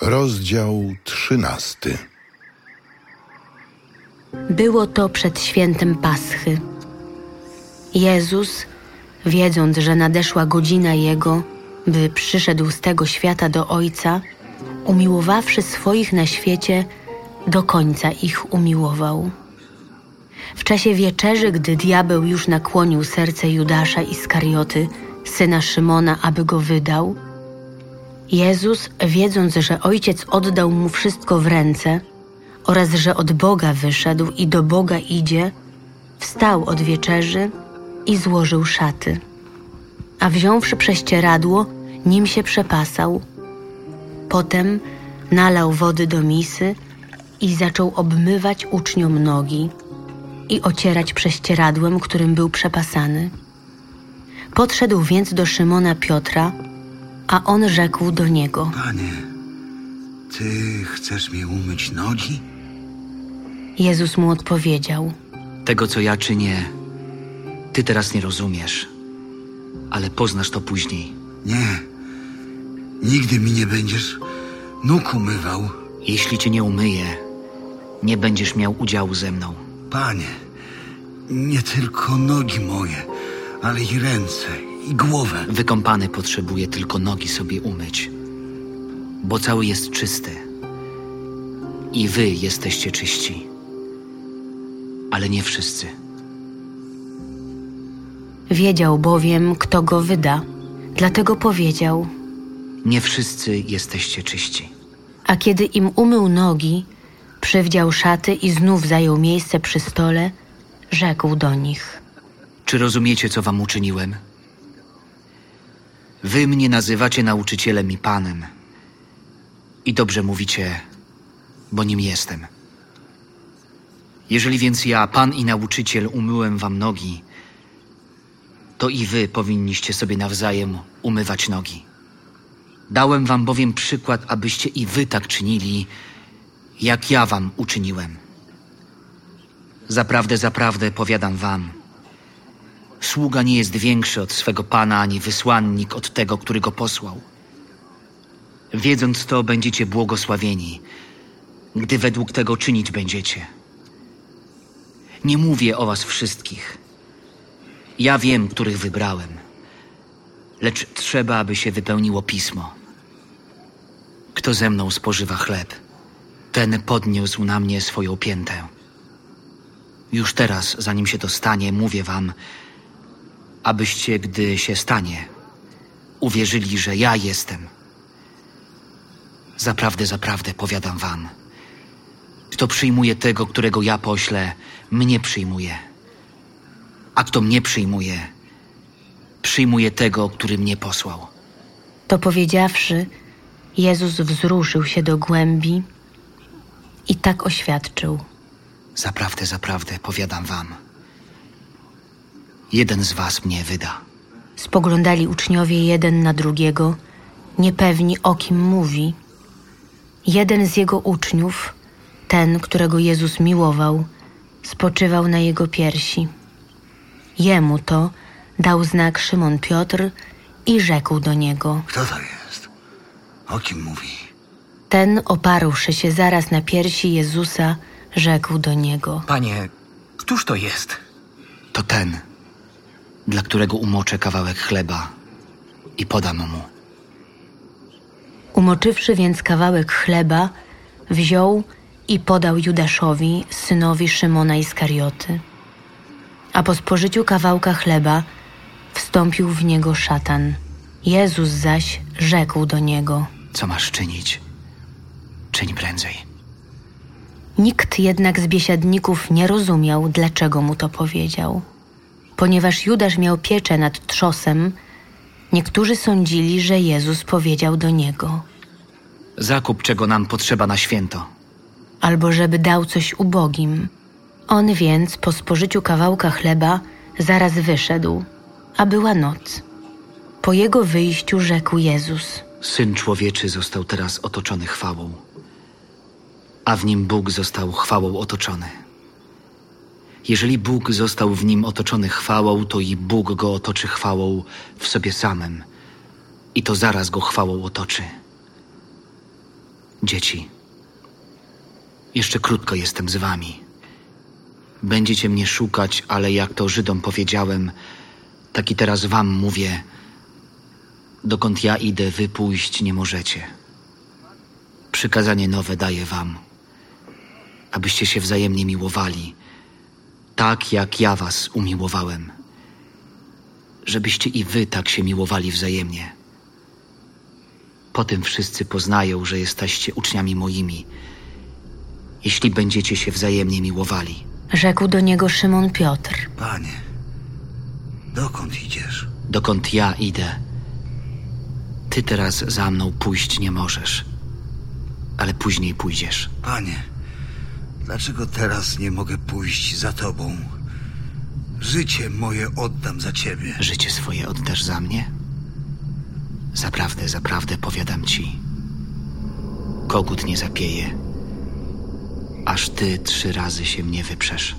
Rozdział trzynasty. Było to przed świętem Paschy. Jezus, wiedząc, że nadeszła godzina Jego, by przyszedł z tego świata do Ojca, umiłowawszy swoich na świecie, do końca ich umiłował. W czasie wieczerzy, gdy diabeł już nakłonił serce Judasza Iskarioty, syna Szymona, aby go wydał, Jezus, wiedząc, że Ojciec oddał mu wszystko w ręce oraz że od Boga wyszedł i do Boga idzie, wstał od wieczerzy i złożył szaty. A wziąwszy prześcieradło, nim się przepasał. Potem nalał wody do misy i zaczął obmywać uczniom nogi i ocierać prześcieradłem, którym był przepasany. Podszedł więc do Szymona Piotra, a on rzekł do niego: Panie, ty chcesz mi umyć nogi? Jezus mu odpowiedział: Tego, co ja czynię, ty teraz nie rozumiesz, ale poznasz to później. Nie. Nigdy mi nie będziesz nóg umywał. Jeśli cię nie umyję, nie będziesz miał udziału ze mną. Panie, nie tylko nogi moje, ale i ręce, i głowę. Wykąpany potrzebuje tylko nogi sobie umyć, bo cały jest czysty. I wy jesteście czyści, ale nie wszyscy. Wiedział bowiem, kto go wyda, dlatego powiedział: Nie wszyscy jesteście czyści. A kiedy im umył nogi, przywdział szaty i znów zajął miejsce przy stole, rzekł do nich: Czy rozumiecie, co wam uczyniłem? Wy mnie nazywacie nauczycielem i panem. I dobrze mówicie, bo nim jestem. Jeżeli więc ja, pan i nauczyciel, umyłem wam nogi, to i wy powinniście sobie nawzajem umywać nogi. Dałem wam bowiem przykład, abyście i wy tak czynili, jak ja wam uczyniłem. Zaprawdę, zaprawdę powiadam wam, sługa nie jest większy od swego pana, ani wysłannik od tego, który go posłał. Wiedząc to, będziecie błogosławieni, gdy według tego czynić będziecie. Nie mówię o was wszystkich. Ja wiem, których wybrałem, lecz trzeba, aby się wypełniło pismo. Kto ze mną spożywa chleb, ten podniósł na mnie swoją piętę. Już teraz, zanim się to stanie, mówię wam, abyście, gdy się stanie, uwierzyli, że ja jestem. Zaprawdę, zaprawdę powiadam wam. Kto przyjmuje tego, którego ja poślę, mnie przyjmuje. A kto mnie przyjmuje, przyjmuje tego, który mnie posłał. To powiedziawszy, Jezus wzruszył się do głębi i tak oświadczył: Zaprawdę, zaprawdę powiadam wam. Jeden z was mnie wyda. Spoglądali uczniowie jeden na drugiego, niepewni o kim mówi. Jeden z jego uczniów, ten, którego Jezus miłował, spoczywał na jego piersi. Jemu to dał znak Szymon Piotr i rzekł do niego. Kto to jest? O kim mówi? Ten, oparłszy się zaraz na piersi Jezusa, rzekł do niego. Panie, któż to jest? To ten, dla którego umoczę kawałek chleba i podam mu. Umoczywszy więc kawałek chleba, wziął i podał Judaszowi, synowi Szymona Iskarioty. A po spożyciu kawałka chleba wstąpił w niego szatan. Jezus zaś rzekł do niego. Co masz czynić? Czyń prędzej. Nikt jednak z biesiadników nie rozumiał, dlaczego mu to powiedział. Ponieważ Judasz miał pieczę nad trzosem, niektórzy sądzili, że Jezus powiedział do niego, Zakup, czego nam potrzeba na święto. albo żeby dał coś ubogim. On więc po spożyciu kawałka chleba zaraz wyszedł, a była noc. Po jego wyjściu rzekł Jezus: Syn człowieczy został teraz otoczony chwałą, a w nim Bóg został chwałą otoczony. Jeżeli Bóg został w nim otoczony chwałą, to i Bóg go otoczy chwałą w sobie samym, i to zaraz go chwałą otoczy. Dzieci, jeszcze krótko jestem z wami. Będziecie mnie szukać, ale jak to Żydom powiedziałem, tak i teraz wam mówię: dokąd ja idę, wy pójść nie możecie. Przykazanie nowe daję wam, abyście się wzajemnie miłowali, tak jak ja was umiłowałem. Żebyście i wy tak się miłowali wzajemnie. Po tym wszyscy poznają, że jesteście uczniami moimi, jeśli będziecie się wzajemnie miłowali. Rzekł do niego Szymon Piotr. Panie, dokąd idziesz? Dokąd ja idę, ty teraz za mną pójść nie możesz, ale później pójdziesz. Panie, dlaczego teraz nie mogę pójść za tobą? Życie moje oddam za ciebie. Życie swoje oddasz za mnie? Zaprawdę, zaprawdę powiadam ci. Kogut nie zapieje, aż ty trzy razy się mnie wyprzesz.